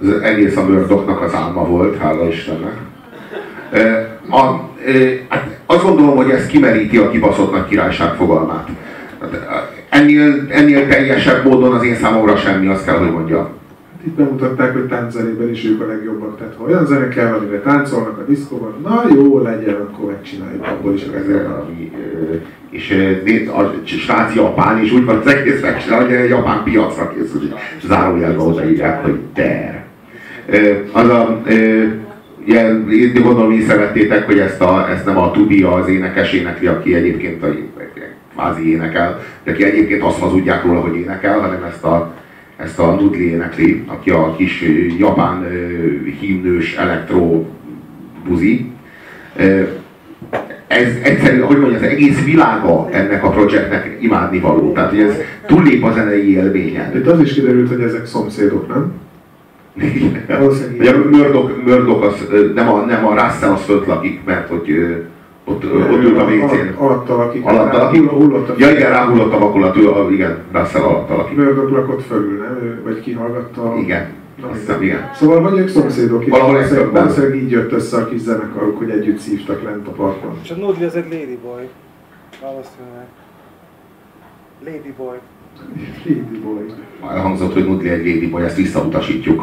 az egész a Murdochnak az álma volt, hála Istennek. A, a, hát azt gondolom, hogy ez kimeríti a kibaszott nagy királyság fogalmát. Hát, ennél, ennél teljesebb módon az én számomra semmi, azt kell, hogy mondjam. Itt bemutatták, hogy tánczenében is ők a legjobbak. Tehát ha olyan zene kell, amire táncolnak a diszkóban, na jó, legyen, akkor megcsináljuk abból is a és a srác japán, és úgy van az egész megcsinálva, hogy a japán piacra készül. Zárójelben odaírják, hogy der. Az a, ilyen, gondolom észrevettétek, hogy ezt, a, ezt nem a Tudia az énekes énekli, aki egyébként a, kvázi énekel, de aki egyébként azt hazudják róla, hogy énekel, hanem ezt a, ezt a Nudli énekli, aki a kis japán himnős elektro buzi. Ez egyszerű, hogy mondja, az egész világa ennek a projektnek imádni való. Tehát, hogy ez túllép a zenei élményen. Itt az is kiderült, hogy ezek szomszédok, nem? Ugye a Murdoch, Murdoch az, nem a, nem a Russell az fönt lakik, mert hogy ott, ott ült a WC-n. Alatta lakik. Alatta lakik? Hullott a ja, igen, ráhullott a vakulat, igen, Russell alatta lakik. Murdoch lakott fölül, nem? Vagy kihallgatta? Igen. Aztán, igen. Szóval vagy ők szomszédok, és Valahol ez valószínűleg így jött össze a kis zenekaruk, hogy együtt szívtak lent a parkon. És a Nodli az egy ladyboy. Valószínűleg. Ladyboy. Ladyboy. Elhangzott, hogy Nudli egy ladyboy, ezt visszautasítjuk.